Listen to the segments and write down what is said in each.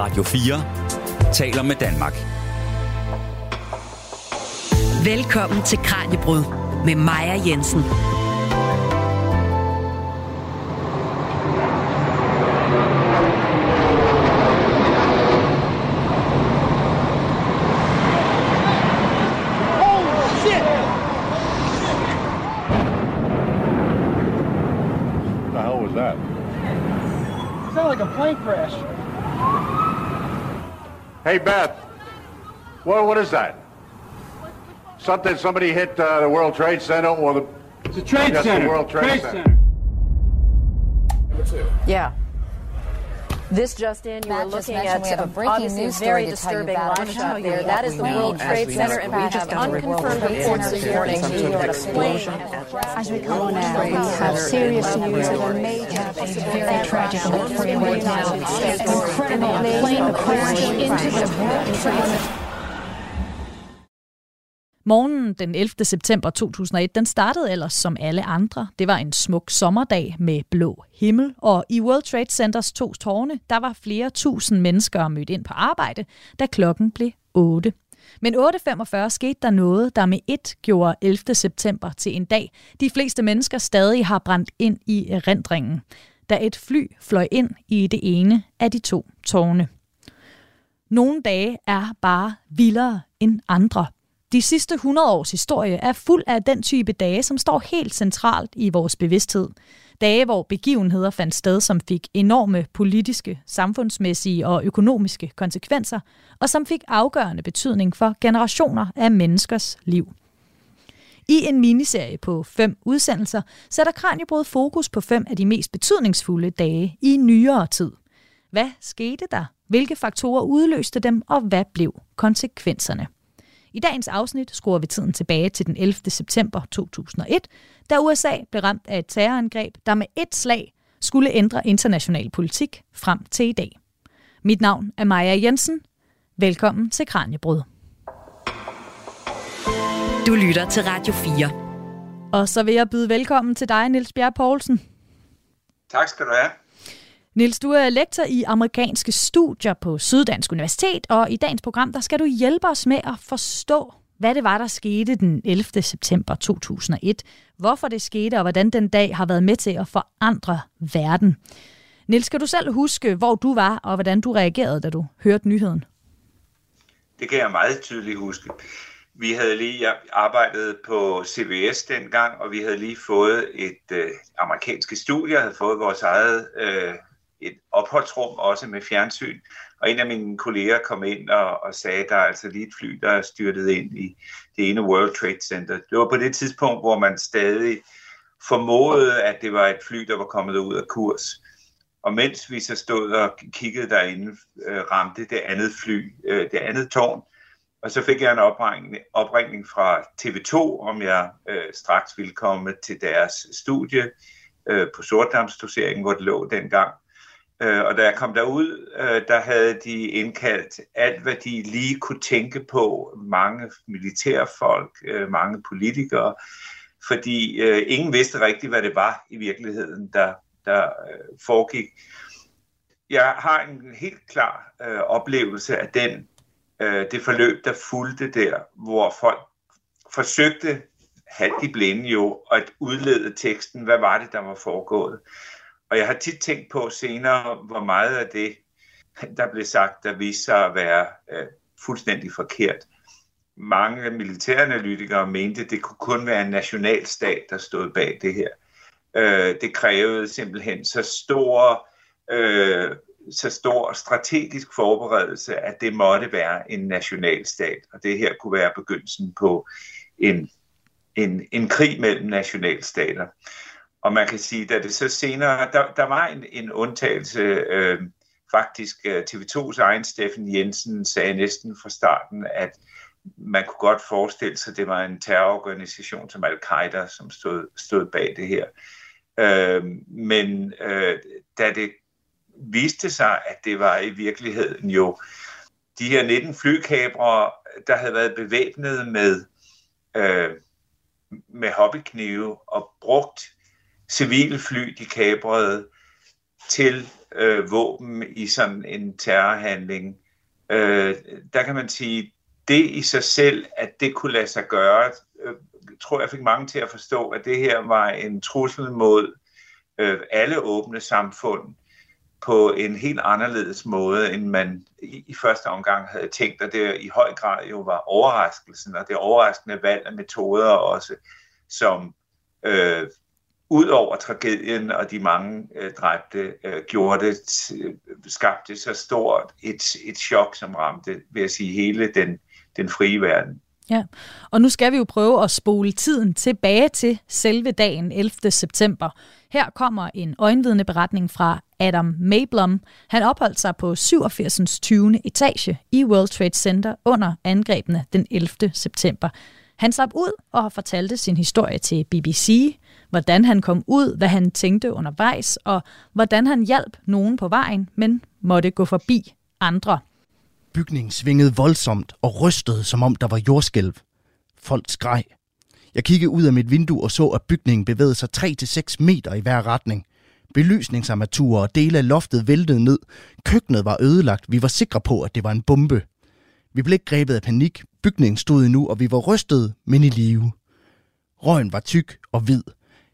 Radio 4 taler med Danmark. Velkommen til Kranjebrud med Maja Jensen. Hey, Beth. What, what is that? Something, somebody hit uh, the World Trade Center or the... It's a trade That's the. World Trade Center. Yeah. This just in, you're looking at we have a breaking news story very disturbing launch out there. That is the World Trade Center, and we have unconfirmed reports this morning explosion. As we come on now, we have serious news of a major, very tragic. Freeway now. Incredible. Plane crash into the World Trade Center. Morgen den 11. september 2001, den startede ellers som alle andre. Det var en smuk sommerdag med blå himmel, og i World Trade Centers to tårne, der var flere tusind mennesker mødt ind på arbejde, da klokken blev 8. Men 8.45 skete der noget, der med et gjorde 11. september til en dag, de fleste mennesker stadig har brændt ind i erindringen, da et fly fløj ind i det ene af de to tårne. Nogle dage er bare vildere end andre. De sidste 100 års historie er fuld af den type dage, som står helt centralt i vores bevidsthed. Dage, hvor begivenheder fandt sted, som fik enorme politiske, samfundsmæssige og økonomiske konsekvenser, og som fik afgørende betydning for generationer af menneskers liv. I en miniserie på fem udsendelser sætter Kranjebrud fokus på fem af de mest betydningsfulde dage i nyere tid. Hvad skete der? Hvilke faktorer udløste dem, og hvad blev konsekvenserne? I dagens afsnit skruer vi tiden tilbage til den 11. september 2001, da USA blev ramt af et terrorangreb, der med et slag skulle ændre international politik frem til i dag. Mit navn er Maja Jensen. Velkommen til Kranjebrud. Du lytter til Radio 4. Og så vil jeg byde velkommen til dig, Niels Bjerg Poulsen. Tak skal du have. Nils, du er lektor i amerikanske studier på Syddansk Universitet, og i dagens program der skal du hjælpe os med at forstå, hvad det var, der skete den 11. september 2001, hvorfor det skete, og hvordan den dag har været med til at forandre verden. Nils, kan du selv huske, hvor du var, og hvordan du reagerede, da du hørte nyheden? Det kan jeg meget tydeligt huske. Vi havde lige arbejdet på CBS dengang, og vi havde lige fået et øh, amerikanske studie, havde fået vores eget øh, et opholdsrum, også med fjernsyn. Og en af mine kolleger kom ind og, og sagde, at der er altså lige et fly, der er styrtet ind i det ene World Trade Center. Det var på det tidspunkt, hvor man stadig formodede, at det var et fly, der var kommet ud af kurs. Og mens vi så stod og kiggede derinde, øh, ramte det andet fly, øh, det andet tårn, og så fik jeg en opringning, opringning fra TV2, om jeg øh, straks ville komme til deres studie øh, på Sortdamsdoseringen, hvor det lå dengang. Øh, og da jeg kom derud, øh, der havde de indkaldt alt, hvad de lige kunne tænke på. Mange militærfolk, øh, mange politikere, fordi øh, ingen vidste rigtigt, hvad det var i virkeligheden, der, der øh, foregik. Jeg har en helt klar øh, oplevelse af den øh, det forløb, der fulgte der, hvor folk forsøgte, halvt i blinde jo, at udlede teksten, hvad var det, der var foregået. Og jeg har tit tænkt på senere, hvor meget af det, der blev sagt, der viste sig at være øh, fuldstændig forkert. Mange militæranalytikere mente, at det kunne kun være en nationalstat, der stod bag det her. Øh, det krævede simpelthen så stor, øh, så stor strategisk forberedelse, at det måtte være en nationalstat, og det her kunne være begyndelsen på en, en, en krig mellem nationalstater. Og man kan sige, at det så senere, der, der var en, en undtagelse, øh, faktisk øh, TV2's egen Steffen Jensen sagde næsten fra starten, at man kunne godt forestille sig, at det var en terrororganisation som Al-Qaida, som stod, stod bag det her. Øh, men øh, da det viste sig, at det var i virkeligheden jo de her 19 flykabre, der havde været bevæbnet med, øh, med hobbyknive og brugt civile fly, de kabrede, til øh, våben i sådan en terrorhandling, øh, der kan man sige, det i sig selv, at det kunne lade sig gøre, øh, tror jeg fik mange til at forstå, at det her var en trussel mod øh, alle åbne samfund på en helt anderledes måde, end man i, i første omgang havde tænkt, og det i høj grad jo var overraskelsen, og det overraskende valg af metoder også, som øh, ud over tragedien og de mange øh, dræbte, øh, gjorde det, øh, skabte så stort et, et chok, som ramte, vil jeg sige, hele den, den frie verden. Ja, og nu skal vi jo prøve at spole tiden tilbage til selve dagen 11. september. Her kommer en øjenvidende beretning fra Adam Mayblom. Han opholdt sig på 87. 20. etage i World Trade Center under angrebene den 11. september. Han slap ud og fortalte sin historie til BBC, hvordan han kom ud, hvad han tænkte undervejs, og hvordan han hjalp nogen på vejen, men måtte gå forbi andre. Bygningen svingede voldsomt og rystede, som om der var jordskælv. Folk skreg. Jeg kiggede ud af mit vindue og så, at bygningen bevægede sig 3-6 meter i hver retning. Belysningsarmaturer og dele af loftet væltede ned. Køkkenet var ødelagt. Vi var sikre på, at det var en bombe. Vi blev ikke grebet af panik. Bygningen stod endnu, og vi var rystet, men i live. Røgen var tyk og hvid.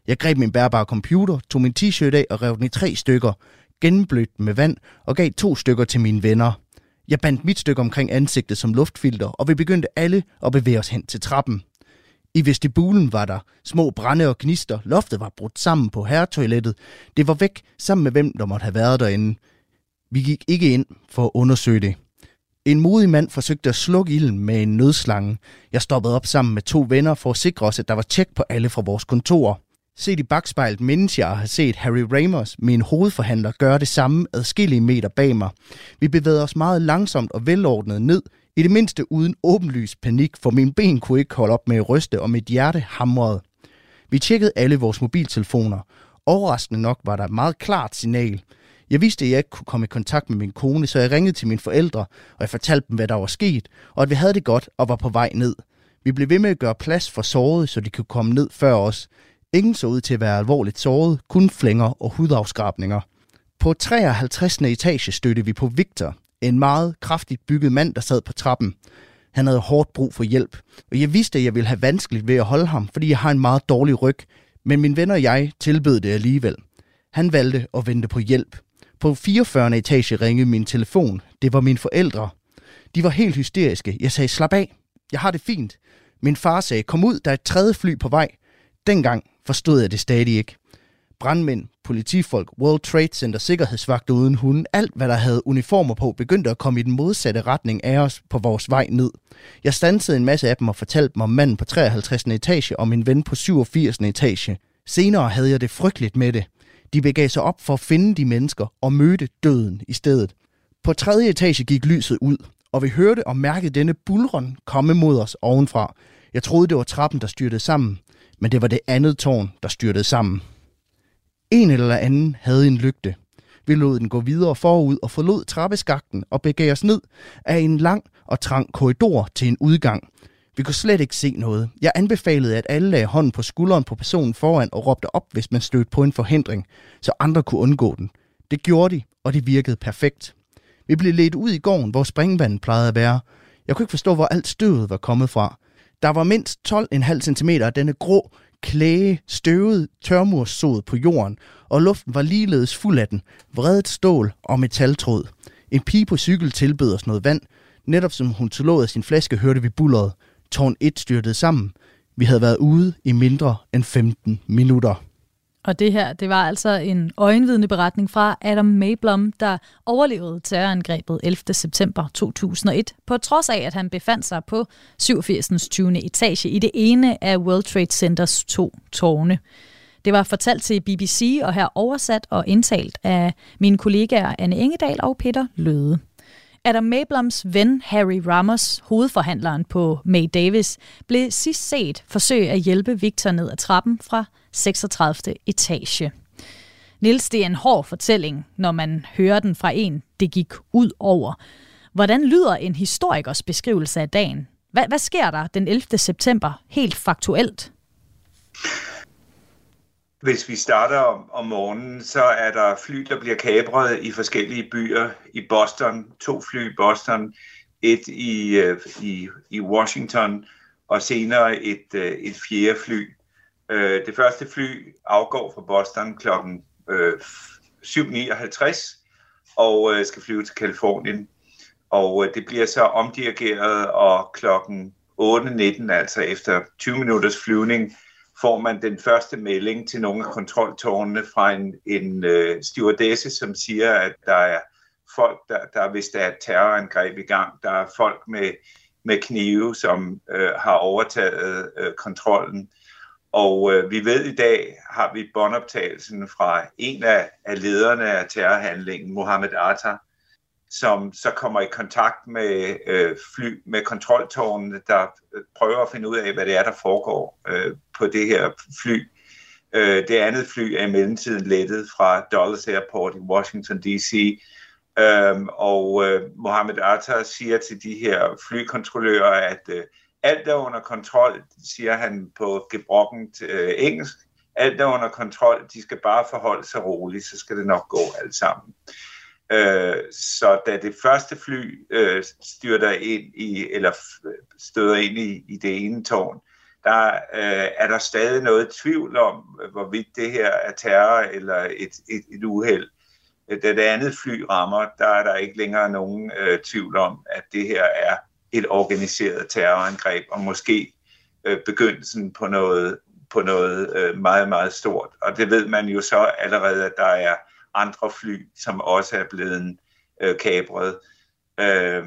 Jeg greb min bærbare computer, tog min t-shirt af og rev den i tre stykker, gennemblødte med vand og gav to stykker til mine venner. Jeg bandt mit stykke omkring ansigtet som luftfilter, og vi begyndte alle at bevæge os hen til trappen. I vestibulen var der små brænde og gnister. Loftet var brudt sammen på herretoilettet. Det var væk sammen med hvem, der måtte have været derinde. Vi gik ikke ind for at undersøge det. En modig mand forsøgte at slukke ilden med en nødslange. Jeg stoppede op sammen med to venner for at sikre os, at der var tjek på alle fra vores kontor. Set i bagspejlet mindes jeg at have set Harry Ramos, min hovedforhandler, gøre det samme adskillige meter bag mig. Vi bevægede os meget langsomt og velordnet ned, i det mindste uden åbenlys panik, for min ben kunne ikke holde op med at ryste, og mit hjerte hamrede. Vi tjekkede alle vores mobiltelefoner. Overraskende nok var der et meget klart signal. Jeg vidste, at jeg ikke kunne komme i kontakt med min kone, så jeg ringede til mine forældre, og jeg fortalte dem, hvad der var sket, og at vi havde det godt og var på vej ned. Vi blev ved med at gøre plads for sårede, så de kunne komme ned før os. Ingen så ud til at være alvorligt såret, kun flænger og hudafskrabninger. På 53. etage stødte vi på Victor, en meget kraftigt bygget mand, der sad på trappen. Han havde hårdt brug for hjælp, og jeg vidste, at jeg ville have vanskeligt ved at holde ham, fordi jeg har en meget dårlig ryg, men min venner og jeg tilbød det alligevel. Han valgte at vente på hjælp. På 44. etage ringede min telefon. Det var mine forældre. De var helt hysteriske. Jeg sagde, slap af. Jeg har det fint. Min far sagde, kom ud, der er et tredje fly på vej. Dengang forstod jeg det stadig ikke. Brandmænd, politifolk, World Trade Center, sikkerhedsvagter uden hunden, alt hvad der havde uniformer på, begyndte at komme i den modsatte retning af os på vores vej ned. Jeg stansede en masse af dem og fortalte dem om manden på 53. etage og min ven på 87. etage. Senere havde jeg det frygteligt med det. De begav sig op for at finde de mennesker og mødte døden i stedet. På tredje etage gik lyset ud, og vi hørte og mærkede denne bulron komme mod os ovenfra. Jeg troede, det var trappen, der styrtede sammen men det var det andet tårn, der styrtede sammen. En eller anden havde en lygte. Vi lod den gå videre forud og forlod trappeskakten og begav os ned af en lang og trang korridor til en udgang. Vi kunne slet ikke se noget. Jeg anbefalede, at alle lagde hånden på skulderen på personen foran og råbte op, hvis man stødte på en forhindring, så andre kunne undgå den. Det gjorde de, og det virkede perfekt. Vi blev ledt ud i gården, hvor springvandet plejede at være. Jeg kunne ikke forstå, hvor alt støvet var kommet fra. Der var mindst 12,5 cm af denne grå, klæge, støvet tørmurssod på jorden, og luften var ligeledes fuld af den, vredet stål og metaltråd. En pige på cykel tilbød os noget vand. Netop som hun tog af sin flaske, hørte vi bulleret. Tårn 1 styrtede sammen. Vi havde været ude i mindre end 15 minutter. Og det her, det var altså en øjenvidende beretning fra Adam Mayblom, der overlevede terrorangrebet 11. september 2001, på trods af, at han befandt sig på 87. 20. etage i det ene af World Trade Centers to tårne. Det var fortalt til BBC og her oversat og indtalt af mine kollegaer Anne Engedal og Peter Løde. Adam Maybloms ven Harry Ramos, hovedforhandleren på May Davis, blev sidst set forsøge at hjælpe Victor ned ad trappen fra 36. etage. Nils, det er en hård fortælling, når man hører den fra en, det gik ud over. Hvordan lyder en historikers beskrivelse af dagen? Hvad, hvad sker der den 11. september helt faktuelt? hvis vi starter om, om morgenen, så er der fly, der bliver kabret i forskellige byer. I Boston, to fly i Boston, et i, øh, i, i Washington, og senere et, øh, et fjerde fly. Øh, det første fly afgår fra Boston kl. 7.59 øh, og øh, skal flyve til Kalifornien. Og øh, det bliver så omdirigeret, og klokken 8.19, altså efter 20 minutters flyvning, får man den første melding til nogle af kontroltårnene fra en, en øh, stewardesse, som siger, at der er folk, der, der hvis der er et terrorangreb i gang, der er folk med, med knive, som øh, har overtaget øh, kontrollen. Og øh, vi ved i dag, har vi båndoptagelsen fra en af, af lederne af terrorhandlingen, Mohammed Atta, som så kommer i kontakt med øh, fly, med kontroltårnene, der øh, prøver at finde ud af, hvad det er, der foregår øh, på det her fly. Øh, det andet fly er i mellemtiden lettet fra Dulles Airport i Washington D.C., Øhm, og øh, Mohammed Atta siger til de her flykontrollører, at øh, alt er under kontrol, siger han på gebrokkent øh, engelsk. Alt er under kontrol, de skal bare forholde sig roligt, så skal det nok gå alt sammen. Øh, så da det første fly øh, styrter ind i, eller støder ind i, i det ene tårn, der øh, er der stadig noget tvivl om, hvorvidt det her er terror eller et, et, et uheld. Da det andet fly rammer, der er der ikke længere nogen øh, tvivl om, at det her er et organiseret terrorangreb, og måske øh, begyndelsen på noget, på noget øh, meget, meget stort. Og det ved man jo så allerede, at der er andre fly, som også er blevet øh, kabret. Øh,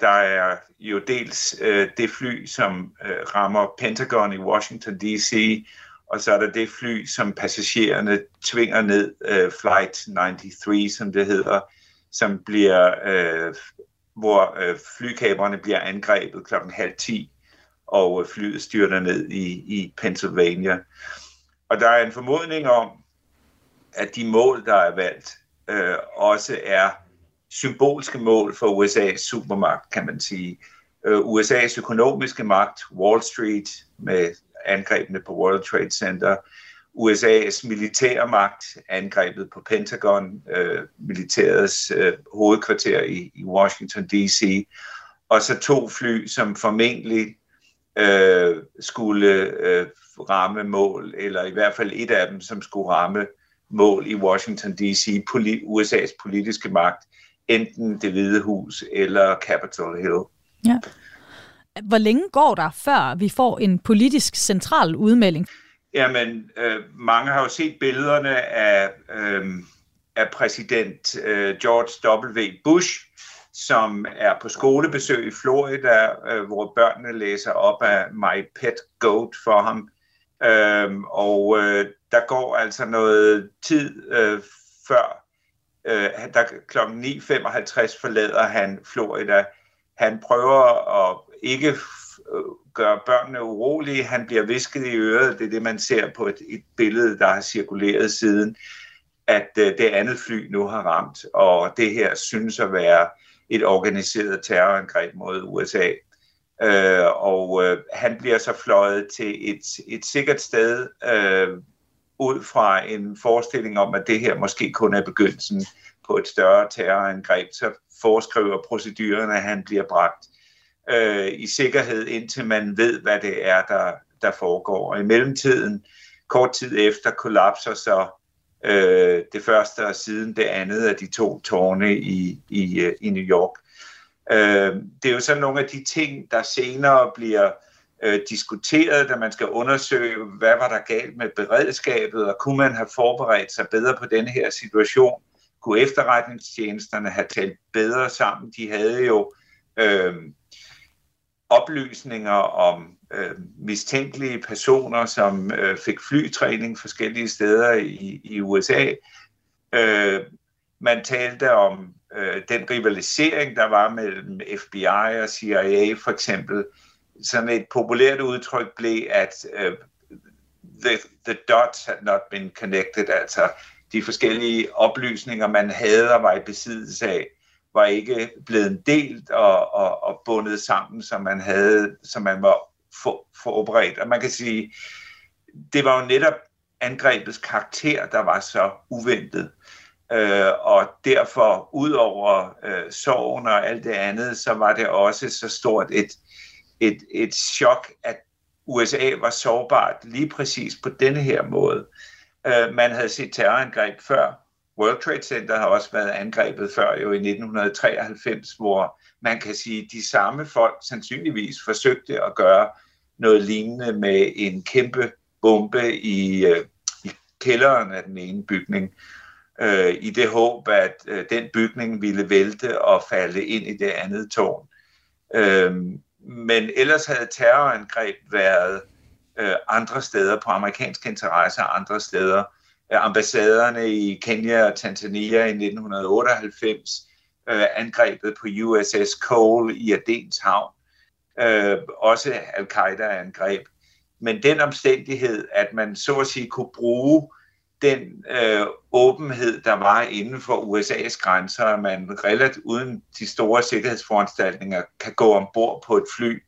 der er jo dels øh, det fly, som øh, rammer Pentagon i Washington D.C., og så er der det fly, som passagererne tvinger ned, øh, Flight 93, som det hedder, som bliver, øh, hvor øh, flykaberne bliver angrebet klokken halv 10, og øh, flyet styrter ned i, i Pennsylvania. Og der er en formodning om, at de mål, der er valgt, øh, også er symbolske mål for USA's supermagt, kan man sige. Øh, USA's økonomiske magt, Wall Street med angrebene på World Trade Center, USA's militære magt, angrebet på Pentagon, øh, militærets øh, hovedkvarter i, i Washington D.C., og så to fly, som formentlig øh, skulle øh, ramme mål, eller i hvert fald et af dem, som skulle ramme mål i Washington D.C., poli- USA's politiske magt, enten det hvide hus eller Capitol Hill. Ja. Hvor længe går der, før vi får en politisk central udmelding? Jamen, øh, mange har jo set billederne af, øh, af præsident øh, George W. Bush, som er på skolebesøg i Florida, øh, hvor børnene læser op af My Pet Goat for ham. Øh, og øh, der går altså noget tid øh, før, øh, der kl. 9.55 forlader han Florida. Han prøver at ikke gøre børnene urolige. Han bliver visket i øret. Det er det, man ser på et, et billede, der har cirkuleret siden, at øh, det andet fly nu har ramt. Og det her synes at være et organiseret terrorangreb mod USA øh, og øh, han bliver så fløjet til et, et sikkert sted øh, ud fra en forestilling om, at det her måske kun er begyndelsen på et større terrorangreb, så foreskriver procedurerne, at han bliver bragt øh, i sikkerhed, indtil man ved, hvad det er, der, der foregår. Og i mellemtiden, kort tid efter, kollapser så øh, det første og siden det andet af de to tårne i, i, øh, i New York. Øh, det er jo sådan nogle af de ting, der senere bliver øh, diskuteret, da man skal undersøge, hvad var der galt med beredskabet, og kunne man have forberedt sig bedre på denne her situation? Kunne efterretningstjenesterne have talt bedre sammen? De havde jo øh, oplysninger om øh, mistænkelige personer, som øh, fik flytræning forskellige steder i, i USA. Øh, man talte om øh, den rivalisering, der var mellem FBI og CIA for eksempel. Sådan et populært udtryk blev, at øh, the, the dots had not been connected, altså de forskellige oplysninger, man havde og var i besiddelse af, var ikke blevet delt og, og, og bundet sammen, som man havde, som man var forberedt. Og man kan sige, det var jo netop angrebets karakter, der var så uventet. Øh, og derfor, ud over øh, sorgen og alt det andet, så var det også så stort et, et, et chok, at USA var sårbart lige præcis på denne her måde. Øh, man havde set terrorangreb før. World Trade Center har også været angrebet før, jo i 1993, hvor man kan sige, at de samme folk sandsynligvis forsøgte at gøre noget lignende med en kæmpe bombe i, øh, i kælderen af den ene bygning, øh, i det håb, at øh, den bygning ville vælte og falde ind i det andet tårn. Øh, men ellers havde terrorangreb været øh, andre steder på amerikansk interesse og andre steder. Øh, ambassaderne i Kenya og Tanzania i 1998, øh, angrebet på USS Cole i Adens havn, øh, også al-Qaida-angreb. Men den omstændighed, at man så at sige kunne bruge den øh, åbenhed, der var inden for USA's grænser, at man relativt uden de store sikkerhedsforanstaltninger kan gå ombord på et fly.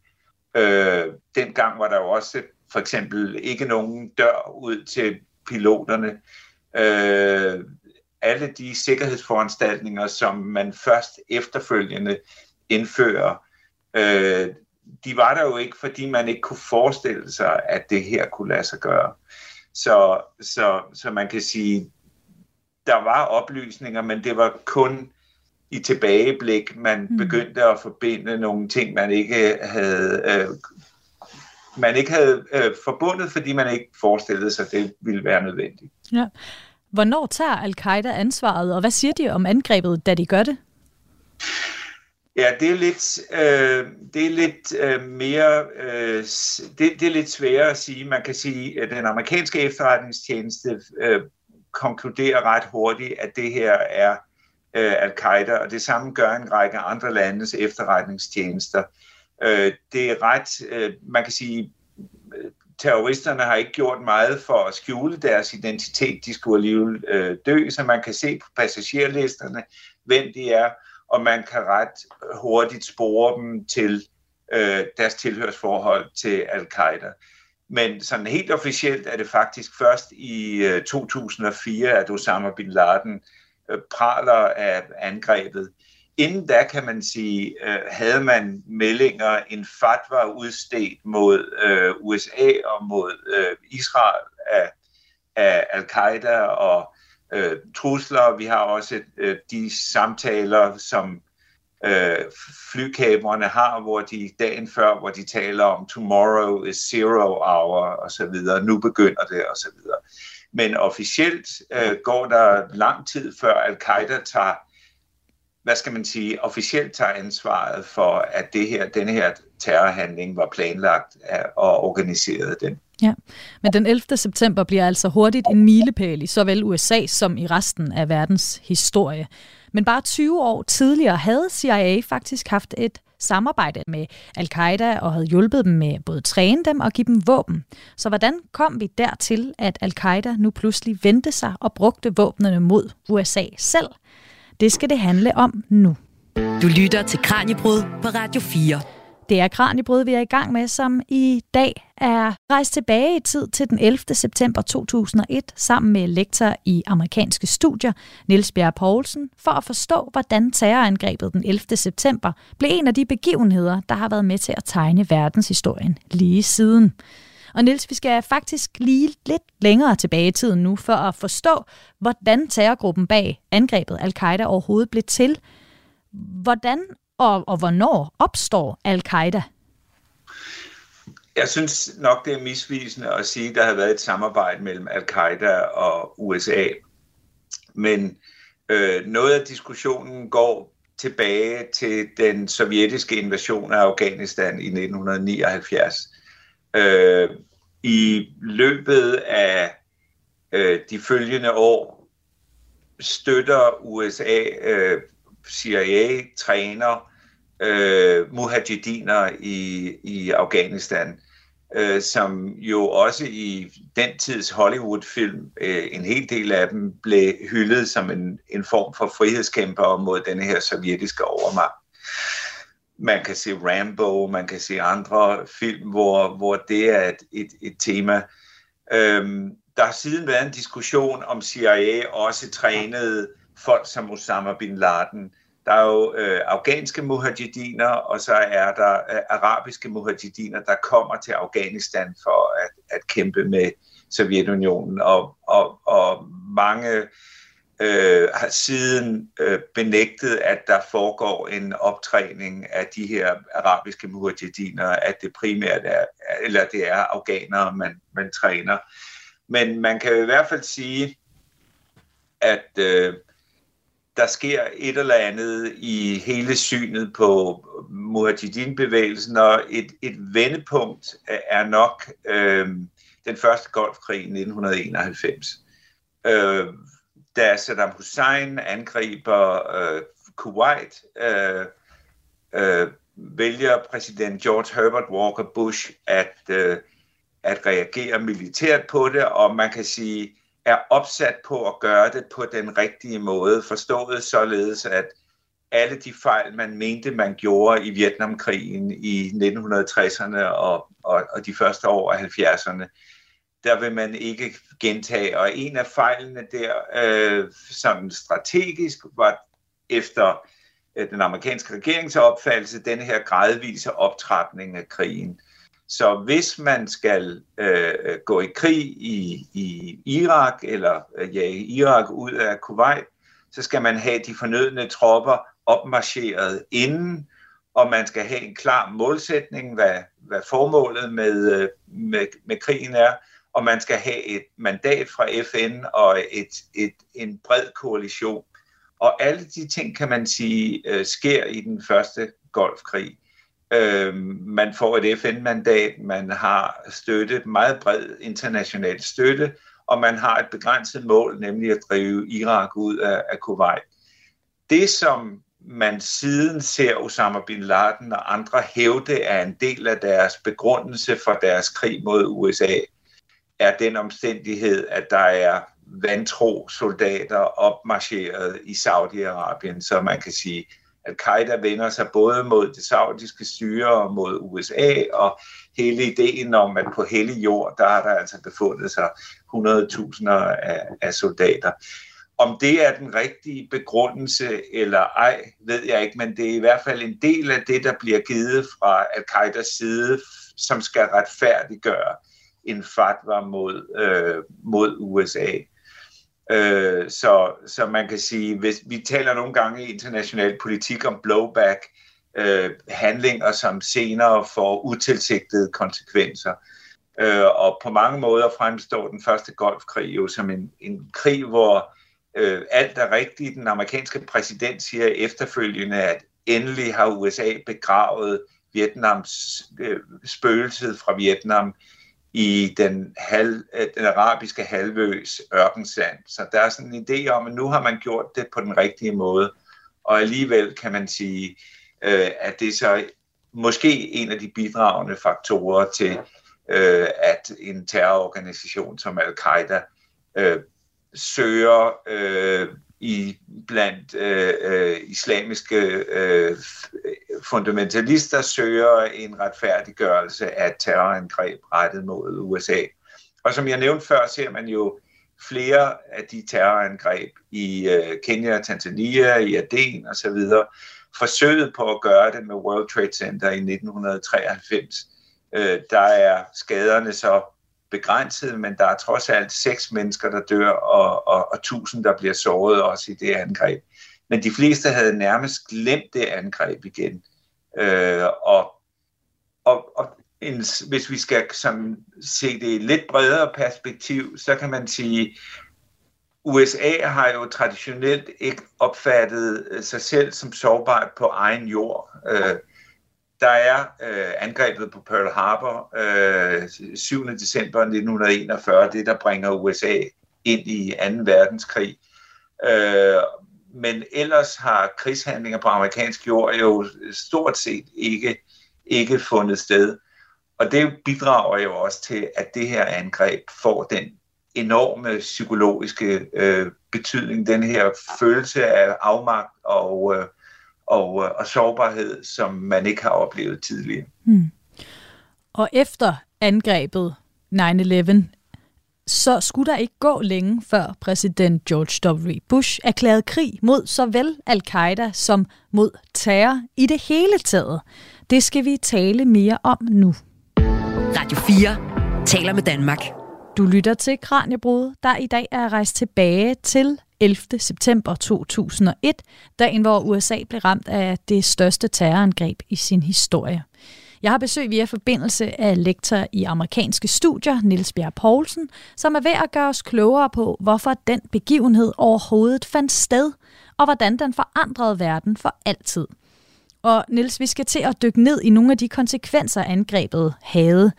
Øh, dengang var der jo også for eksempel ikke nogen dør ud til piloterne. Øh, alle de sikkerhedsforanstaltninger, som man først efterfølgende indfører, øh, de var der jo ikke, fordi man ikke kunne forestille sig, at det her kunne lade sig gøre. Så, så, så man kan sige, der var oplysninger, men det var kun i tilbageblik, man mm. begyndte at forbinde nogle ting, man ikke havde, øh, man ikke havde øh, forbundet, fordi man ikke forestillede sig, at det ville være nødvendigt. Ja. Hvornår tager al-Qaida ansvaret, og hvad siger de om angrebet, da de gør det? Ja, det er lidt, øh, det er lidt øh, mere, øh, det, det er lidt sværere at sige. Man kan sige, at den amerikanske efterretningstjeneste øh, konkluderer ret hurtigt, at det her er øh, al-Qaida, og det samme gør en række andre landes efterretningstjenester. Øh, det er ret, øh, man kan sige, øh, terroristerne har ikke gjort meget for at skjule deres identitet. De skulle alligevel øh, dø, så man kan se på passagerlisterne, hvem de er, og man kan ret hurtigt spore dem til øh, deres tilhørsforhold til al-Qaida. Men sådan helt officielt er det faktisk først i øh, 2004, at Osama bin Laden øh, praler af angrebet. Inden da kan man sige, øh, havde man meldinger, en fatwa udstedt mod øh, USA og mod øh, Israel af, af al-Qaida og øh, trusler. Vi har også øh, de samtaler, som øh, flykamerne har, hvor de dagen før, hvor de taler om tomorrow is zero hour og så videre. Nu begynder det og så videre. Men officielt øh, går der lang tid før al-Qaida tager hvad skal man sige, officielt tager ansvaret for, at det her, denne her terrorhandling var planlagt og organiseret den. Ja, men den 11. september bliver altså hurtigt en milepæl i såvel USA som i resten af verdens historie. Men bare 20 år tidligere havde CIA faktisk haft et samarbejde med al-Qaida og havde hjulpet dem med både at træne dem og give dem våben. Så hvordan kom vi dertil, at al-Qaida nu pludselig vendte sig og brugte våbnene mod USA selv? Det skal det handle om nu. Du lytter til Kranjebrud på Radio 4. Det er Kranjebrud, vi er i gang med, som i dag er rejst tilbage i tid til den 11. september 2001 sammen med lektor i amerikanske studier Niels Bjerg Poulsen for at forstå, hvordan terrorangrebet den 11. september blev en af de begivenheder, der har været med til at tegne verdenshistorien lige siden. Og Nils, vi skal faktisk lige lidt længere tilbage i tiden nu, for at forstå, hvordan terrorgruppen bag angrebet al-Qaida overhovedet blev til. Hvordan og, og hvornår opstår al-Qaida? Jeg synes nok, det er misvisende at sige, at der har været et samarbejde mellem al-Qaida og USA. Men øh, noget af diskussionen går tilbage til den sovjetiske invasion af Afghanistan i 1979. Øh, I løbet af øh, de følgende år støtter USA, øh, CIA træner øh, mujahediner i, i Afghanistan, øh, som jo også i den tids Hollywood-film, øh, en hel del af dem blev hyldet som en, en form for frihedskæmper mod den her sovjetiske overmagt man kan se Rambo, man kan se andre film, hvor, hvor det er et, et, et tema. Øhm, der har siden været en diskussion om CIA også trænede folk som Osama bin Laden. Der er jo øh, afghanske mujahediner, og så er der øh, arabiske mujahediner, der kommer til Afghanistan for at, at kæmpe med Sovjetunionen. Og, og, og mange øh, har siden øh, benægtet, at der foregår en optræning af de her arabiske mujahediner, at det primært er, eller det er afghanere, man, man træner. Men man kan i hvert fald sige, at øh, der sker et eller andet i hele synet på Mujahedin-bevægelsen, og et, et vendepunkt er nok øh, den første golfkrig i 1991. Øh, da Saddam Hussein angriber øh, Kuwait, øh, øh, vælger præsident George Herbert Walker Bush at, øh, at reagere militært på det, og man kan sige, er opsat på at gøre det på den rigtige måde, forstået således, at alle de fejl, man mente, man gjorde i Vietnamkrigen i 1960'erne og, og, og de første år af 70'erne, der vil man ikke gentage. Og en af fejlene der, øh, som strategisk, var efter øh, den amerikanske regeringsopfattelse, den her gradvise optrapning af krigen. Så hvis man skal øh, gå i krig i, i Irak, eller øh, jage Irak ud af Kuwait, så skal man have de fornødne tropper opmarcheret inden, og man skal have en klar målsætning, hvad, hvad formålet med, øh, med, med krigen er, og man skal have et mandat fra FN og et, et, en bred koalition. Og alle de ting, kan man sige, øh, sker i den første golfkrig. Øh, man får et FN-mandat, man har støtte, meget bred international støtte, og man har et begrænset mål, nemlig at drive Irak ud af, af Kuwait. Det, som man siden ser Osama bin Laden og andre hævde er en del af deres begrundelse for deres krig mod USA, er den omstændighed, at der er vantro soldater opmarcheret i Saudi-Arabien, så man kan sige, at Qaida vender sig både mod det saudiske styre og mod USA, og hele ideen om, at på hellig jord, der har der altså befundet sig 100.000 af, af soldater. Om det er den rigtige begrundelse eller ej, ved jeg ikke, men det er i hvert fald en del af det, der bliver givet fra al-Qaidas side, som skal retfærdiggøre en fatwa mod, øh, mod USA. Øh, så, så man kan sige, hvis vi taler nogle gange i international politik om blowback, øh, handlinger, som senere får utilsigtede konsekvenser. Øh, og på mange måder fremstår den første golfkrig jo som en, en krig, hvor øh, alt er rigtigt. Den amerikanske præsident siger efterfølgende, at endelig har USA begravet Vietnams øh, spøgelse fra Vietnam i den, halv, øh, den arabiske halvøs ørkensand. Så der er sådan en idé om, at nu har man gjort det på den rigtige måde. Og alligevel kan man sige, øh, at det er så måske en af de bidragende faktorer til, øh, at en terrororganisation som Al-Qaida øh, søger øh, i blandt øh, øh, islamiske øh, fundamentalister søger en retfærdiggørelse af terrorangreb rettet mod USA. Og som jeg nævnte før, ser man jo flere af de terrorangreb i øh, Kenya, Tanzania, i Aden osv. Forsøget på at gøre det med World Trade Center i 1993. Øh, der er skaderne så begrænset, men der er trods alt seks mennesker, der dør, og, og, og tusind, der bliver såret også i det angreb. Men de fleste havde nærmest glemt det angreb igen. Øh, og og, og en, hvis vi skal som, se det i lidt bredere perspektiv, så kan man sige, USA har jo traditionelt ikke opfattet øh, sig selv som sårbart på egen jord. Øh, der er øh, angrebet på Pearl Harbor øh, 7. december 1941, det der bringer USA ind i 2. verdenskrig. Øh, men ellers har krigshandlinger på amerikansk jord jo stort set ikke, ikke fundet sted. Og det bidrager jo også til, at det her angreb får den enorme psykologiske øh, betydning, den her følelse af afmagt og, øh, og, øh, og sårbarhed, som man ikke har oplevet tidligere. Hmm. Og efter angrebet 9-11 så skulle der ikke gå længe før præsident George W. Bush erklærede krig mod såvel al-Qaida som mod terror i det hele taget. Det skal vi tale mere om nu. Radio 4 taler med Danmark. Du lytter til Kranjebrud, der i dag er rejst tilbage til 11. september 2001, dagen hvor USA blev ramt af det største terrorangreb i sin historie. Jeg har besøg via forbindelse af lektor i amerikanske studier, Niels Bjerg Poulsen, som er ved at gøre os klogere på, hvorfor den begivenhed overhovedet fandt sted, og hvordan den forandrede verden for altid. Og Niels, vi skal til at dykke ned i nogle af de konsekvenser, angrebet havde,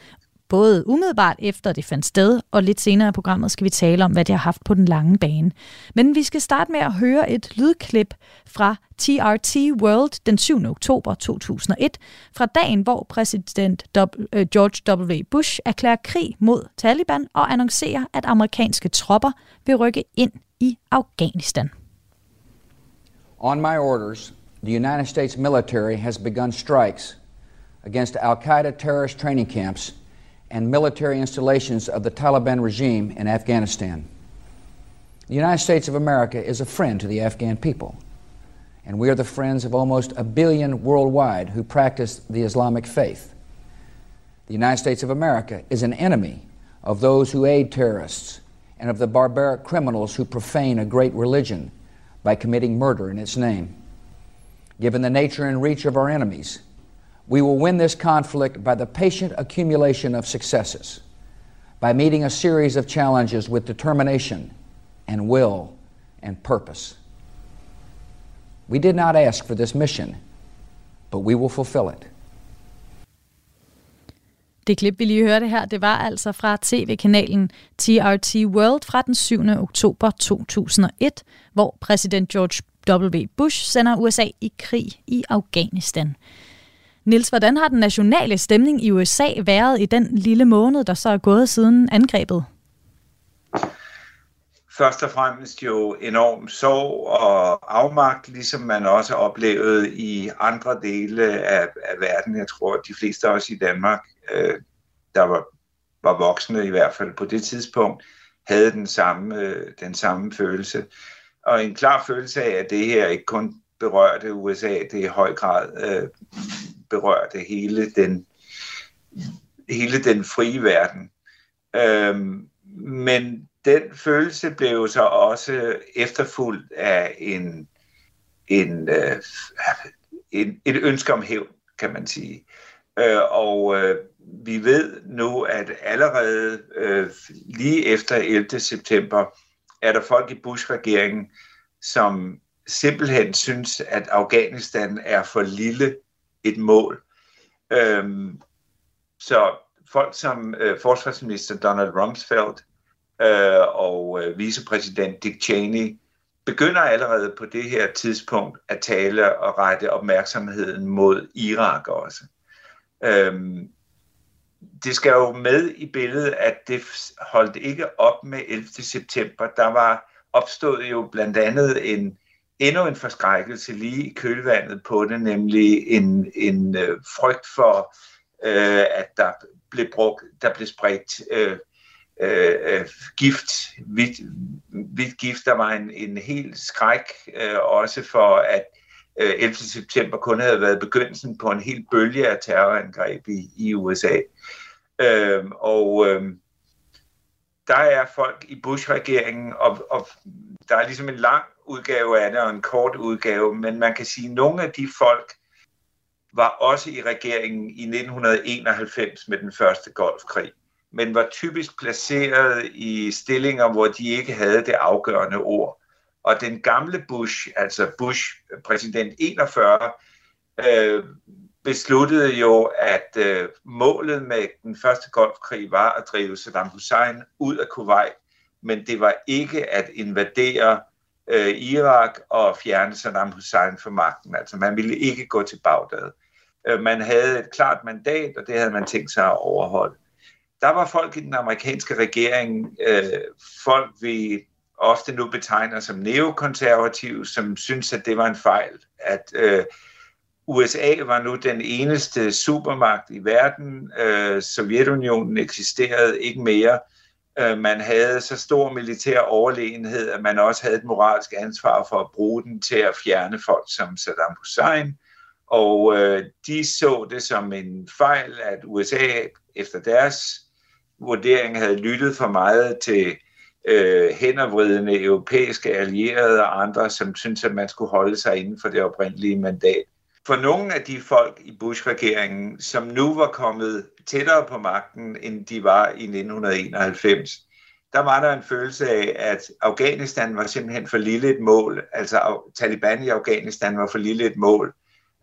både umiddelbart efter det fandt sted, og lidt senere i programmet skal vi tale om, hvad det har haft på den lange bane. Men vi skal starte med at høre et lydklip fra TRT World den 7. oktober 2001, fra dagen, hvor præsident øh, George W. Bush erklærer krig mod Taliban og annoncerer, at amerikanske tropper vil rykke ind i Afghanistan. On my orders, the United States military has begun strikes against Al-Qaeda terrorist training camps and military installations of the Taliban regime in Afghanistan. The United States of America is a friend to the Afghan people, and we are the friends of almost a billion worldwide who practice the Islamic faith. The United States of America is an enemy of those who aid terrorists and of the barbaric criminals who profane a great religion by committing murder in its name. Given the nature and reach of our enemies, we will win this conflict by the patient accumulation of successes, by meeting a series of challenges with determination and will and purpose. We did not ask for this mission, but we will fulfill it. Det klip, vi lige hørte her, det var altså fra tv-kanalen TRT World fra den 7. oktober 2001, hvor præsident George W. Bush sender USA i krig i Afghanistan. Nils, hvordan har den nationale stemning i USA været i den lille måned, der så er gået siden angrebet? Først og fremmest jo enorm sorg og afmagt, ligesom man også oplevede i andre dele af, af verden. Jeg tror, de fleste af os i Danmark, øh, der var, var voksne i hvert fald på det tidspunkt, havde den samme, øh, den samme følelse. Og en klar følelse af, at det her ikke kun berørte USA, det i høj grad øh, berørte hele den, hele den frie verden. Øhm, men den følelse blev så også efterfulgt af en, en, øh, en, et ønske om hævn, kan man sige. Øh, og øh, vi ved nu, at allerede øh, lige efter 11. september er der folk i Bush-regeringen, som simpelthen synes, at Afghanistan er for lille et mål. Øhm, så folk som øh, forsvarsminister Donald Rumsfeld øh, og øh, vicepræsident Dick Cheney begynder allerede på det her tidspunkt at tale og rette opmærksomheden mod Irak også. Øhm, det skal jo med i billedet, at det holdt ikke op med 11. september. Der var opstået jo blandt andet en endnu en forskrækkelse lige i kølvandet på det, nemlig en, en øh, frygt for, øh, at der blev brugt, der blev spredt øh, øh, øh gift, hvidt, hvidt gift. Der var en, en helt skræk øh, også for, at øh, 11. september kun havde været begyndelsen på en helt bølge af terrorangreb i, i USA. Øh, og øh, der er folk i Bush-regeringen, og, og der er ligesom en lang udgave af det og en kort udgave, men man kan sige, at nogle af de folk var også i regeringen i 1991 med den første golfkrig, men var typisk placeret i stillinger, hvor de ikke havde det afgørende ord. Og den gamle Bush, altså Bush præsident 41, øh, besluttede jo, at øh, målet med den første golfkrig var at drive Saddam Hussein ud af Kuwait, men det var ikke at invadere øh, Irak og fjerne Saddam Hussein fra magten. Altså man ville ikke gå til Bagdad. Øh, man havde et klart mandat, og det havde man tænkt sig at overholde. Der var folk i den amerikanske regering, øh, folk vi ofte nu betegner som neokonservative, som synes, at det var en fejl, at øh, USA var nu den eneste supermagt i verden. Øh, Sovjetunionen eksisterede ikke mere. Øh, man havde så stor militær overlegenhed, at man også havde et moralsk ansvar for at bruge den til at fjerne folk som Saddam Hussein. Og øh, de så det som en fejl, at USA efter deres vurdering havde lyttet for meget til øh, hændervridende europæiske allierede og andre, som syntes, at man skulle holde sig inden for det oprindelige mandat. For nogle af de folk i Bush-regeringen, som nu var kommet tættere på magten, end de var i 1991, der var der en følelse af, at Afghanistan var simpelthen for lille et mål, altså Taliban i Afghanistan var for lille et mål.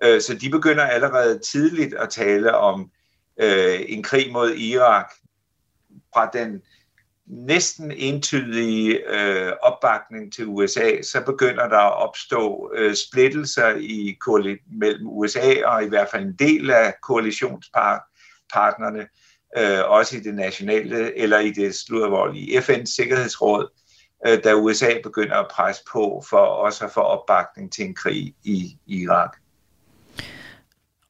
Øh, så de begynder allerede tidligt at tale om øh, en krig mod Irak fra den næsten entydige øh, opbakning til USA, så begynder der at opstå øh, splittelser i mellem USA og i hvert fald en del af koalitionspartnerne, øh, også i det nationale eller i det sluddervold FN's Sikkerhedsråd, øh, da USA begynder at presse på for også at få opbakning til en krig i Irak.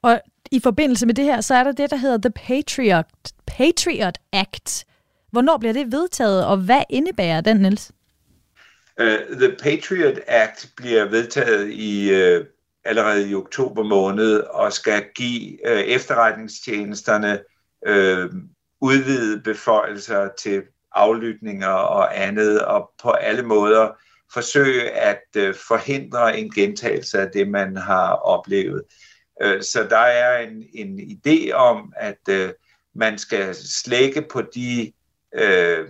Og i forbindelse med det her, så er der det, der hedder The Patriot, Patriot Act, Hvornår bliver det vedtaget, og hvad indebærer den, Niels? Uh, The Patriot Act bliver vedtaget i uh, allerede i oktober måned og skal give uh, efterretningstjenesterne uh, udvidede beføjelser til aflytninger og andet, og på alle måder forsøge at uh, forhindre en gentagelse af det, man har oplevet. Uh, så der er en, en idé om, at uh, man skal slække på de øh,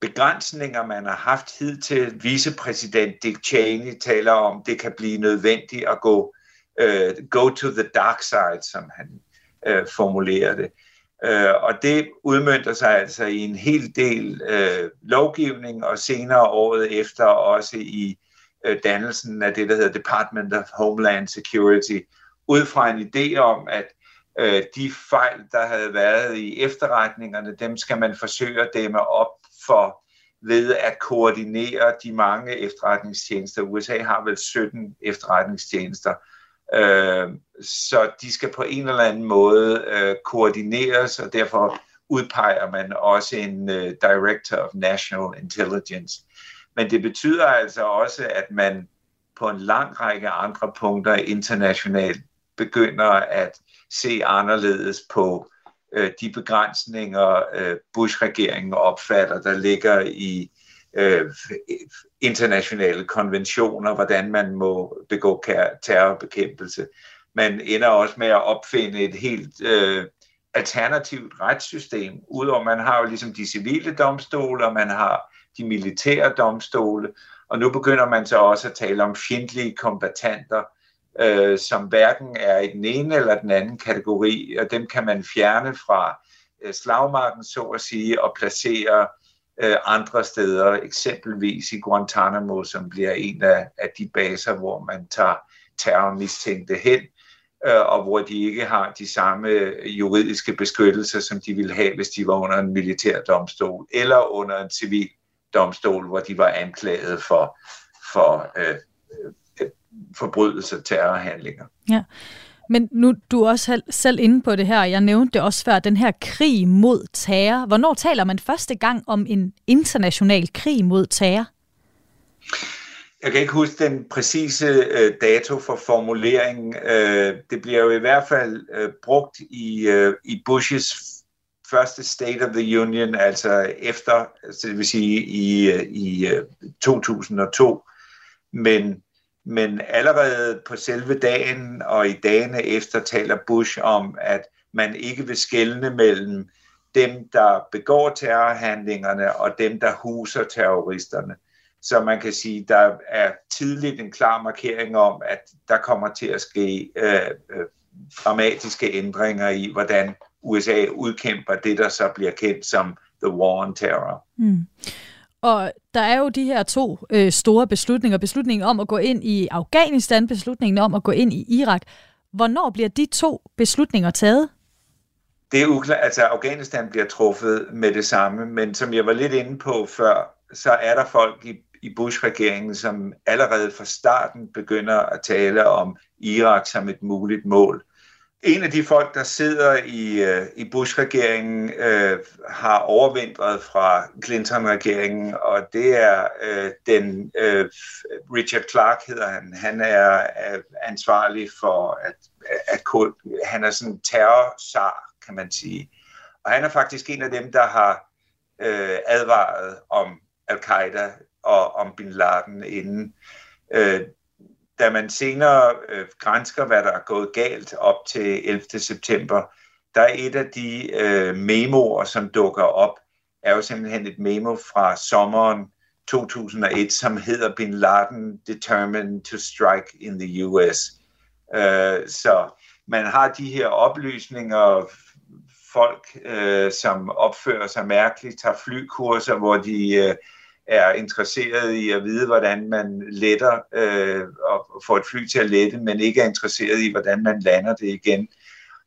begrænsninger, man har haft hidtil. Vicepræsident Dick Cheney taler om, det kan blive nødvendigt at gå øh, go to the dark side, som han øh, formulerer det. Øh, og det udmyndter sig altså i en hel del øh, lovgivning, og senere året efter også i øh, dannelsen af det, der hedder Department of Homeland Security, ud fra en idé om, at øh, de fejl, der havde været i efterretningerne, dem skal man forsøge at dæmme op for ved at koordinere de mange efterretningstjenester. USA har vel 17 efterretningstjenester, øh, så de skal på en eller anden måde øh, koordineres, og derfor udpeger man også en uh, Director of National Intelligence. Men det betyder altså også, at man på en lang række andre punkter internationalt begynder at se anderledes på øh, de begrænsninger, øh, Bush-regeringen opfatter, der ligger i øh, internationale konventioner, hvordan man må begå terrorbekæmpelse. Man ender også med at opfinde et helt øh, alternativt retssystem, udover man har jo ligesom de civile domstole, og man har de militære domstole, og nu begynder man så også at tale om fjendtlige kombatanter, øh, som hverken er i den ene eller den anden kategori, og dem kan man fjerne fra øh, slagmarken, så at sige, og placere øh, andre steder, eksempelvis i Guantanamo, som bliver en af, af de baser, hvor man tager terrormistænkte hen, øh, og hvor de ikke har de samme juridiske beskyttelser, som de ville have, hvis de var under en militær domstol, eller under en civil domstol, hvor de var anklaget for, for øh, forbrydelser, terrorhandlinger. Ja. Men nu du er også selv inde på det her, og jeg nævnte det også før, den her krig mod terror. Hvornår taler man første gang om en international krig mod terror? Jeg kan ikke huske den præcise øh, dato for formuleringen. Øh, det bliver jo i hvert fald øh, brugt i, øh, i Bushes første State of the Union, altså efter, altså det vil sige i, øh, i 2002. Øh, Men men allerede på selve dagen og i dagene efter taler Bush om, at man ikke vil skelne mellem dem, der begår terrorhandlingerne og dem, der huser terroristerne. Så man kan sige, der er tidligt en klar markering om, at der kommer til at ske øh, øh, dramatiske ændringer i, hvordan USA udkæmper det, der så bliver kendt som The War on Terror. Mm. Og der er jo de her to øh, store beslutninger. Beslutningen om at gå ind i Afghanistan, beslutningen om at gå ind i Irak. Hvornår bliver de to beslutninger taget? Det er uklart. Altså, Afghanistan bliver truffet med det samme, men som jeg var lidt inde på før, så er der folk i, i Bush-regeringen, som allerede fra starten begynder at tale om Irak som et muligt mål en af de folk, der sidder i, øh, i Bush-regeringen, øh, har overvintret fra Clinton-regeringen, og det er øh, den øh, Richard Clark hedder han. Han er øh, ansvarlig for at, at, at han er sådan terrorsar, kan man sige. Og han er faktisk en af dem, der har øh, advaret om al-Qaida og om Bin Laden inden. Øh, da man senere øh, grænsker, hvad der er gået galt op til 11. september, der er et af de øh, memoer, som dukker op, er jo simpelthen et memo fra sommeren 2001, som hedder Bin Laden Determined to Strike in the US. Øh, så man har de her oplysninger, folk, øh, som opfører sig mærkeligt, tager flykurser, hvor de øh, er interesseret i at vide, hvordan man letter øh, og får et fly til at lette, men ikke er interesseret i, hvordan man lander det igen.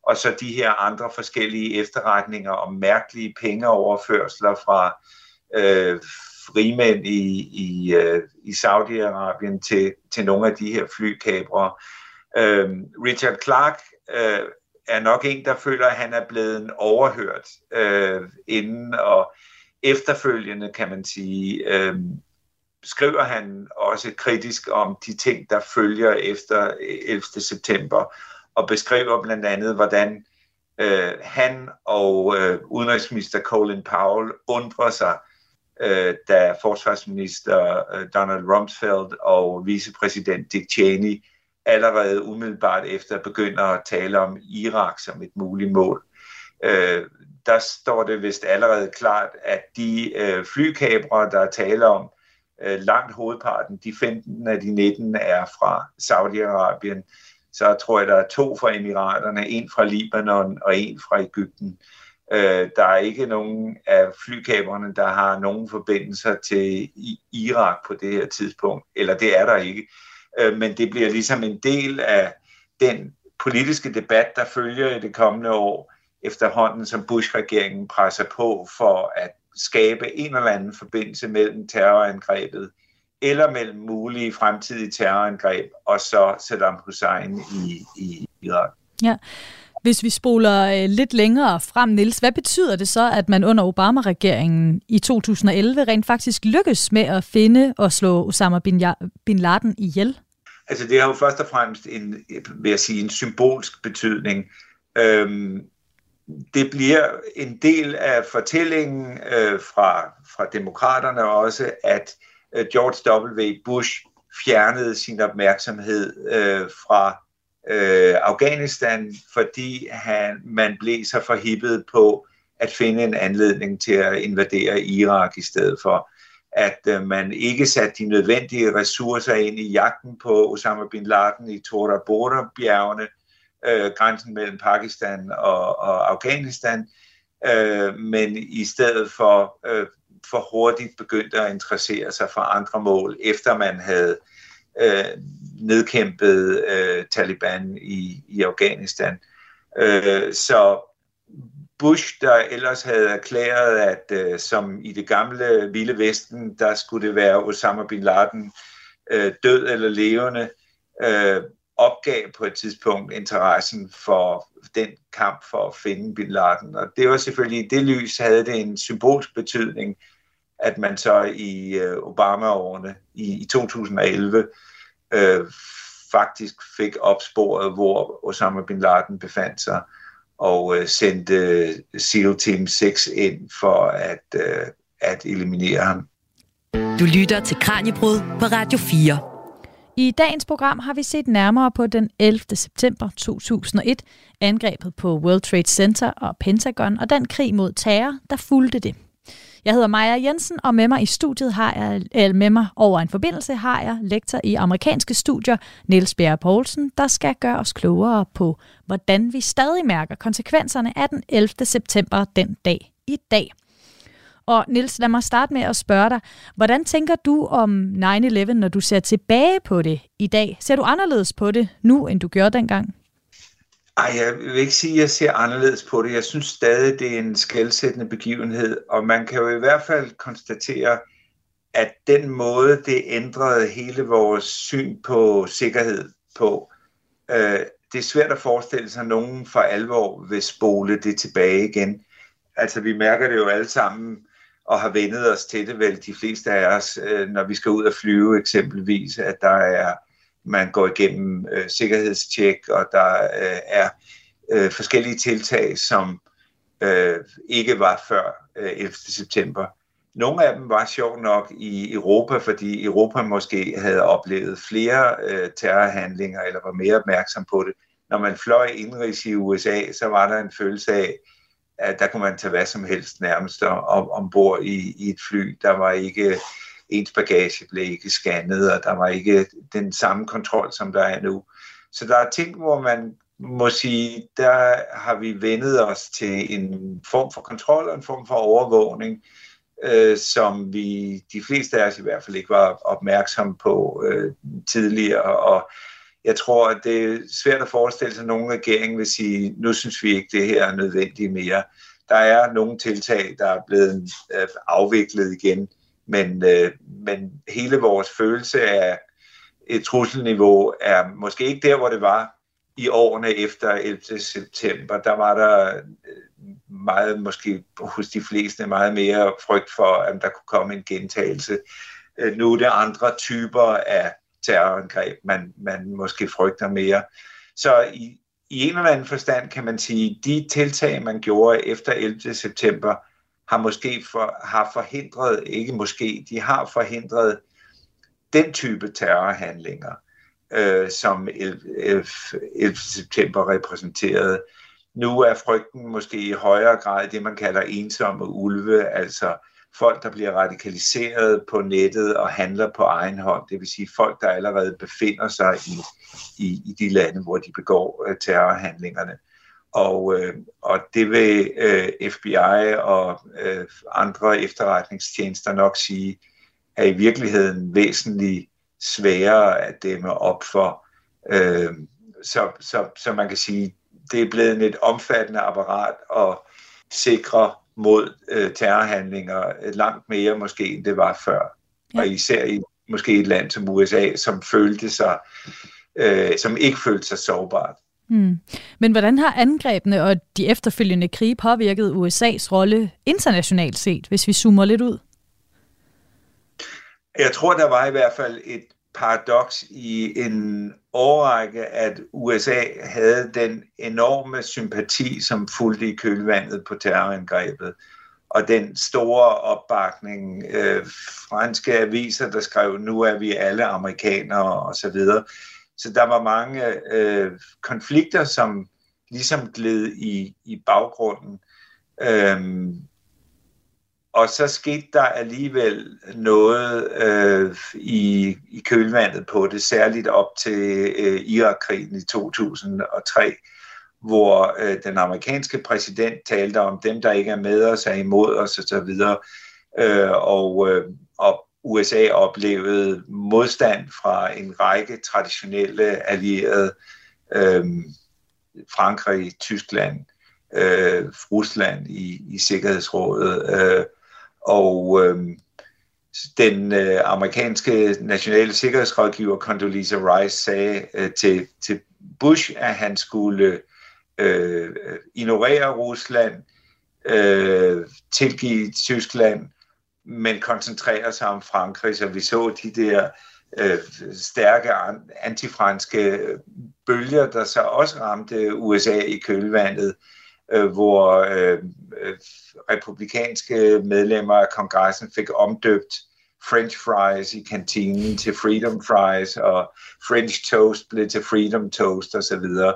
Og så de her andre forskellige efterretninger om mærkelige pengeoverførsler fra øh, frimænd i, i, øh, i Saudi-Arabien til, til nogle af de her flykabre. Øh, Richard Clark øh, er nok en, der føler, at han er blevet overhørt øh, inden, og efterfølgende, kan man sige, øh, skriver han også kritisk om de ting, der følger efter øh, 11. september, og beskriver blandt andet, hvordan øh, han og øh, udenrigsminister Colin Powell undrer sig, øh, da forsvarsminister øh, Donald Rumsfeld og vicepræsident Dick Cheney allerede umiddelbart efter begynder at tale om Irak som et muligt mål. Øh, Øh, der står det vist allerede klart, at de øh, flykabre, der taler om, øh, langt hovedparten, de 15 af de 19 er fra Saudi-Arabien. Så tror jeg, der er to fra Emiraterne, en fra Libanon og en fra Ægypten. Øh, der er ikke nogen af flykaberne, der har nogen forbindelser til Irak på det her tidspunkt, eller det er der ikke. Øh, men det bliver ligesom en del af den politiske debat, der følger i det kommende år, efterhånden som Bush-regeringen presser på for at skabe en eller anden forbindelse mellem terrorangrebet eller mellem mulige fremtidige terrorangreb og så Saddam Hussein i, i Irak. Ja. Hvis vi spoler øh, lidt længere frem, Nils, hvad betyder det så, at man under Obama-regeringen i 2011 rent faktisk lykkes med at finde og slå Osama bin, bin Laden ihjel? Altså det har jo først og fremmest en, vil jeg sige, en symbolsk betydning. Øhm, det bliver en del af fortællingen øh, fra, fra demokraterne også, at øh, George W. Bush fjernede sin opmærksomhed øh, fra øh, Afghanistan, fordi han, man blev så forhippet på at finde en anledning til at invadere Irak i stedet for at øh, man ikke satte de nødvendige ressourcer ind i jagten på Osama bin Laden i Tora Bora-bjergene, øh, grænsen mellem Pakistan og, og Afghanistan, øh, men i stedet for øh, for hurtigt begyndte at interessere sig for andre mål, efter man havde øh, nedkæmpet øh, Taliban i, i Afghanistan. Øh, så Bush, der ellers havde erklæret, at øh, som i det gamle Vilde Vesten, der skulle det være Osama bin Laden øh, død eller levende, øh, opgav på et tidspunkt interessen for den kamp for at finde bin Laden. Og det var selvfølgelig, i det lys havde det en symbolsk betydning, at man så i øh, Obama-årene i, i 2011 øh, faktisk fik opsporet, hvor Osama bin Laden befandt sig og øh, sendte SEAL Team 6 ind for at, øh, at eliminere ham. Du lytter til Kranjebrud på Radio 4. I dagens program har vi set nærmere på den 11. september 2001, angrebet på World Trade Center og Pentagon og den krig mod terror, der fulgte det. Jeg hedder Maja Jensen, og med mig i studiet har jeg, eller med mig over en forbindelse har jeg lektor i amerikanske studier, Niels Bjerre Poulsen, der skal gøre os klogere på, hvordan vi stadig mærker konsekvenserne af den 11. september den dag i dag. Og Nils, lad mig starte med at spørge dig, hvordan tænker du om 9-11, når du ser tilbage på det i dag? Ser du anderledes på det nu, end du gjorde dengang? Ej, jeg vil ikke sige, at jeg ser anderledes på det. Jeg synes stadig, det er en skældsættende begivenhed, og man kan jo i hvert fald konstatere, at den måde, det ændrede hele vores syn på sikkerhed på, øh, det er svært at forestille sig, at nogen for alvor vil spole det tilbage igen. Altså, vi mærker det jo alle sammen, og har vendet os til det vel, de fleste af os, øh, når vi skal ud og flyve eksempelvis, at der er, man går igennem øh, sikkerhedstjek, og der øh, er øh, forskellige tiltag, som øh, ikke var før øh, 11. september. Nogle af dem var sjov nok i Europa, fordi Europa måske havde oplevet flere øh, terrorhandlinger, eller var mere opmærksom på det. Når man fløj indrigs i USA, så var der en følelse af, at der kunne man tage hvad som helst nærmest om, ombord i, i et fly. Der var ikke, ens bagage blev ikke scannet, og der var ikke den samme kontrol, som der er nu. Så der er ting, hvor man må sige, der har vi vendet os til en form for kontrol og en form for overvågning, øh, som vi, de fleste af os i hvert fald ikke var opmærksom på øh, tidligere, og jeg tror, at det er svært at forestille sig, at nogen regering vil sige, nu synes vi ikke, det her er nødvendigt mere. Der er nogle tiltag, der er blevet øh, afviklet igen, men, øh, men hele vores følelse af et trusselniveau er måske ikke der, hvor det var i årene efter 11. september. Der var der øh, meget, måske hos de fleste, meget mere frygt for, at der kunne komme en gentagelse. Nu er det andre typer af terrorangreb, man, man måske frygter mere. Så i, i en eller anden forstand kan man sige, de tiltag, man gjorde efter 11. september, har måske for, har forhindret, ikke måske, de har forhindret den type terrorhandlinger, øh, som 11, 11. september repræsenterede. Nu er frygten måske i højere grad det, man kalder ensomme ulve, altså folk, der bliver radikaliseret på nettet og handler på egen hånd, det vil sige folk, der allerede befinder sig i, i, i de lande, hvor de begår øh, terrorhandlingerne. Og, øh, og det vil øh, FBI og øh, andre efterretningstjenester nok sige, er i virkeligheden væsentligt sværere at dæmme op for. Øh, så, så, så man kan sige, det er blevet et omfattende apparat at sikre mod øh, terrorhandlinger langt mere måske, end det var før. Ja. Og især i måske et land som USA, som følte sig, øh, som ikke følte sig sårbart. Hmm. Men hvordan har angrebene og de efterfølgende krige påvirket USA's rolle internationalt set, hvis vi zoomer lidt ud? Jeg tror, der var i hvert fald et paradoks i en årrække, at USA havde den enorme sympati, som fulgte i kølvandet på terrorangrebet, og den store opbakning, øh, franske aviser, der skrev, nu er vi alle amerikanere osv. Så, videre. så der var mange øh, konflikter, som ligesom gled i, i baggrunden. Øh, og så skete der alligevel noget øh, i, i kølvandet på det, særligt op til øh, Irakkrigen i 2003, hvor øh, den amerikanske præsident talte om dem, der ikke er med os, er imod os osv. Øh, og, øh, og USA oplevede modstand fra en række traditionelle allierede, øh, Frankrig, Tyskland, øh, Rusland i, i Sikkerhedsrådet, øh, og øh, den øh, amerikanske nationale sikkerhedsrådgiver Condoleezza Rice sagde øh, til, til Bush, at han skulle øh, ignorere Rusland, øh, tilgive Tyskland, men koncentrere sig om Frankrig, så vi så de der øh, stærke antifranske øh, bølger, der så også ramte USA i kølvandet øh, hvor øh, Øh, republikanske medlemmer af kongressen fik omdøbt French fries i kantinen til Freedom fries, og French toast blev til Freedom toast osv. Så,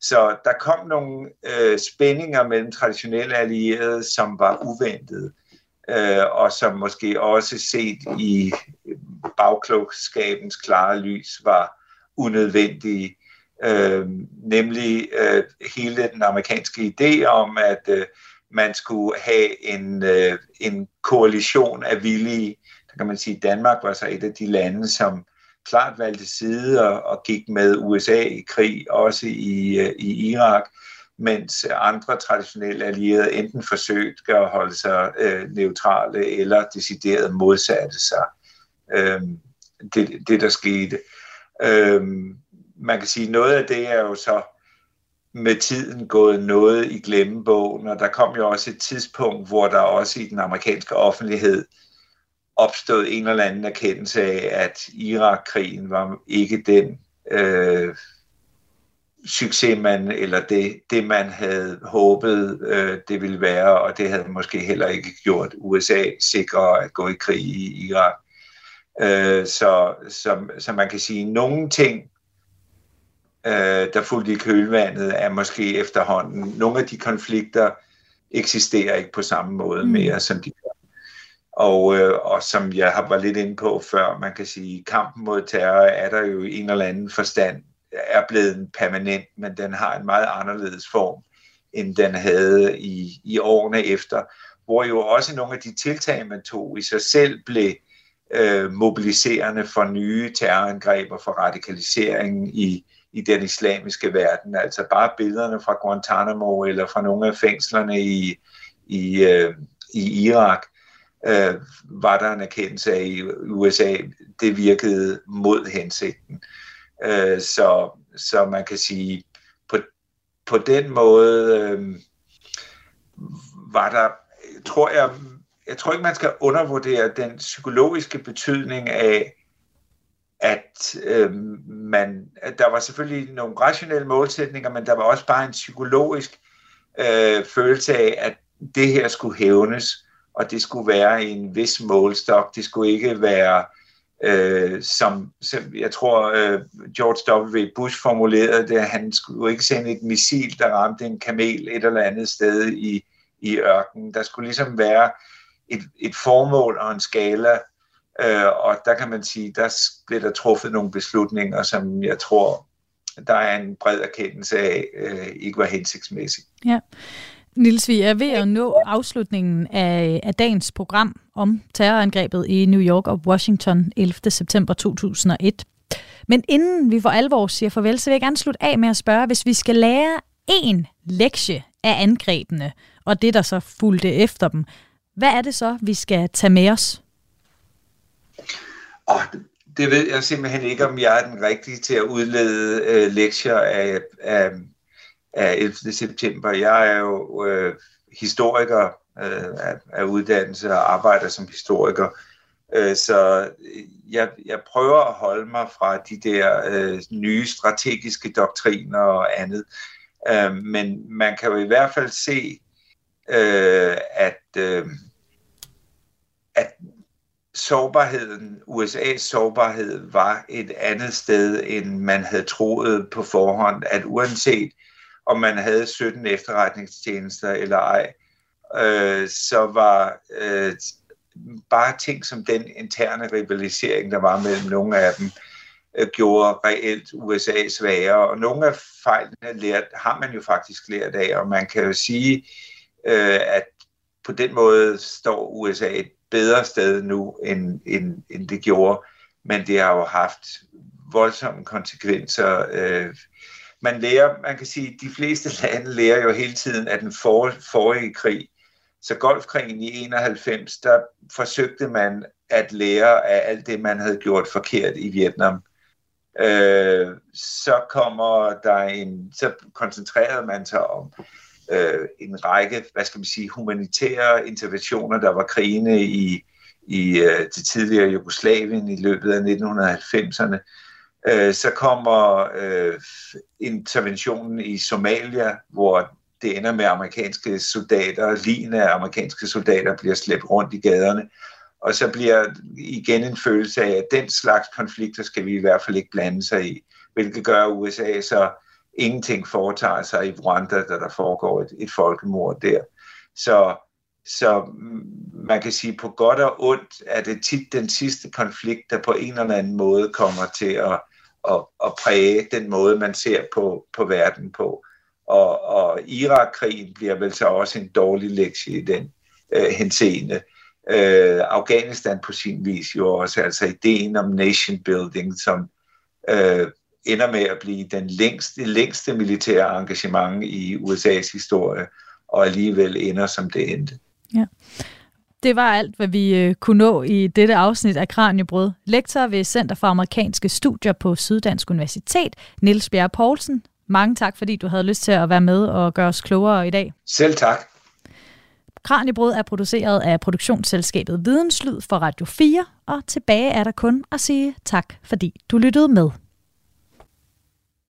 så der kom nogle øh, spændinger mellem traditionelle allierede, som var uventede, øh, og som måske også set i øh, bagklogskabens klare lys var unødvendige øh, nemlig øh, hele den amerikanske idé om, at øh, man skulle have en, øh, en koalition af villige. Der kan man sige, at Danmark var så et af de lande, som klart valgte side og, og gik med USA i krig, også i, øh, i Irak, mens andre traditionelle allierede enten forsøgte at holde sig øh, neutrale eller decideret modsatte sig øh, det, det, der skete. Øh, man kan sige, noget af det er jo så med tiden gået noget i glemmebogen, og der kom jo også et tidspunkt, hvor der også i den amerikanske offentlighed opstod en eller anden erkendelse af, at Irak-krigen var ikke den øh, succes, man, eller det, det man havde håbet, øh, det ville være, og det havde måske heller ikke gjort USA sikrere at gå i krig i Irak. Øh, så, så, så man kan sige, at nogle ting, øh, der fulgte i kølvandet, er måske efterhånden, nogle af de konflikter eksisterer ikke på samme måde mm. mere, som de gør. Og, øh, og som jeg har været lidt inde på før, man kan sige, kampen mod terror er der jo i en eller anden forstand er blevet permanent, men den har en meget anderledes form, end den havde i, i årene efter, hvor jo også nogle af de tiltag, man tog i sig selv, blev øh, mobiliserende for nye terrorangreb og for radikaliseringen i, i den islamiske verden. Altså bare billederne fra Guantanamo eller fra nogle af fængslerne i, i, øh, i Irak, øh, var der en erkendelse af i USA, det virkede mod hensigten. Øh, så, så man kan sige, på, på den måde øh, var der, tror jeg, jeg tror ikke, man skal undervurdere den psykologiske betydning af, at øh, man, der var selvfølgelig nogle rationelle målsætninger, men der var også bare en psykologisk øh, følelse af, at det her skulle hævnes, og det skulle være i en vis målstok. Det skulle ikke være øh, som, som jeg tror øh, George W. Bush formulerede det, han skulle jo ikke sende et missil, der ramte en kamel et eller andet sted i, i ørkenen. Der skulle ligesom være et, et formål og en skala, øh, og der kan man sige, der blev der truffet nogle beslutninger, som jeg tror, der er en bred erkendelse af, øh, ikke var hensigtsmæssigt. Ja. Nils, vi er ved at nå afslutningen af, af dagens program om terrorangrebet i New York og Washington 11. september 2001. Men inden vi for alvor siger farvel, så vil jeg gerne slutte af med at spørge, hvis vi skal lære én lektie af angrebene, og det, der så fulgte efter dem, hvad er det så, vi skal tage med os? Oh, det ved jeg simpelthen ikke, om jeg er den rigtige til at udlede øh, lektier af, af, af 11. september. Jeg er jo øh, historiker øh, af, af uddannelse og arbejder som historiker. Øh, så jeg, jeg prøver at holde mig fra de der øh, nye strategiske doktriner og andet. Øh, men man kan jo i hvert fald se, øh, at, øh, at sårbarheden, USA's sårbarhed var et andet sted, end man havde troet på forhånd, at uanset om man havde 17 efterretningstjenester eller ej, øh, så var øh, bare ting som den interne rivalisering, der var mellem nogle af dem, øh, gjorde reelt USA svagere. Og nogle af fejlene lært, har man jo faktisk lært af, og man kan jo sige, øh, at på den måde står USA bedre sted nu, end, end, end det gjorde. Men det har jo haft voldsomme konsekvenser. Øh, man lærer, man kan sige, de fleste lande lærer jo hele tiden af den for, forrige krig. Så Golfkrigen i 91, der forsøgte man at lære af alt det, man havde gjort forkert i Vietnam. Øh, så kommer der en, så koncentrerede man sig om øh, en række, hvad skal man sige, humanitære interventioner, der var krigene i, i øh, det tidligere Jugoslavien i løbet af 1990'erne. Øh, så kommer øh, interventionen i Somalia, hvor det ender med amerikanske soldater, lignende af amerikanske soldater bliver slæbt rundt i gaderne. Og så bliver igen en følelse af, at den slags konflikter skal vi i hvert fald ikke blande sig i, hvilket gør, USA så ingenting foretager sig i Rwanda, da der foregår et, et folkemord der. Så, så man kan sige, på godt og ondt er det tit den sidste konflikt, der på en eller anden måde kommer til at, at, at præge den måde, man ser på, på verden på. Og, og Irak-krigen bliver vel så også en dårlig lektie i den øh, henseende. Øh, Afghanistan på sin vis jo også, altså ideen om nation building, som øh, ender med at blive den længste, længste militære engagement i USA's historie, og alligevel ender som det endte. Ja. Det var alt, hvad vi øh, kunne nå i dette afsnit af Kranjebrød. Lektor ved Center for Amerikanske Studier på Syddansk Universitet, Niels Bjerg Poulsen. Mange tak, fordi du havde lyst til at være med og gøre os klogere i dag. Selv tak. Kranjebrød er produceret af produktionsselskabet Videnslyd for Radio 4, og tilbage er der kun at sige tak, fordi du lyttede med.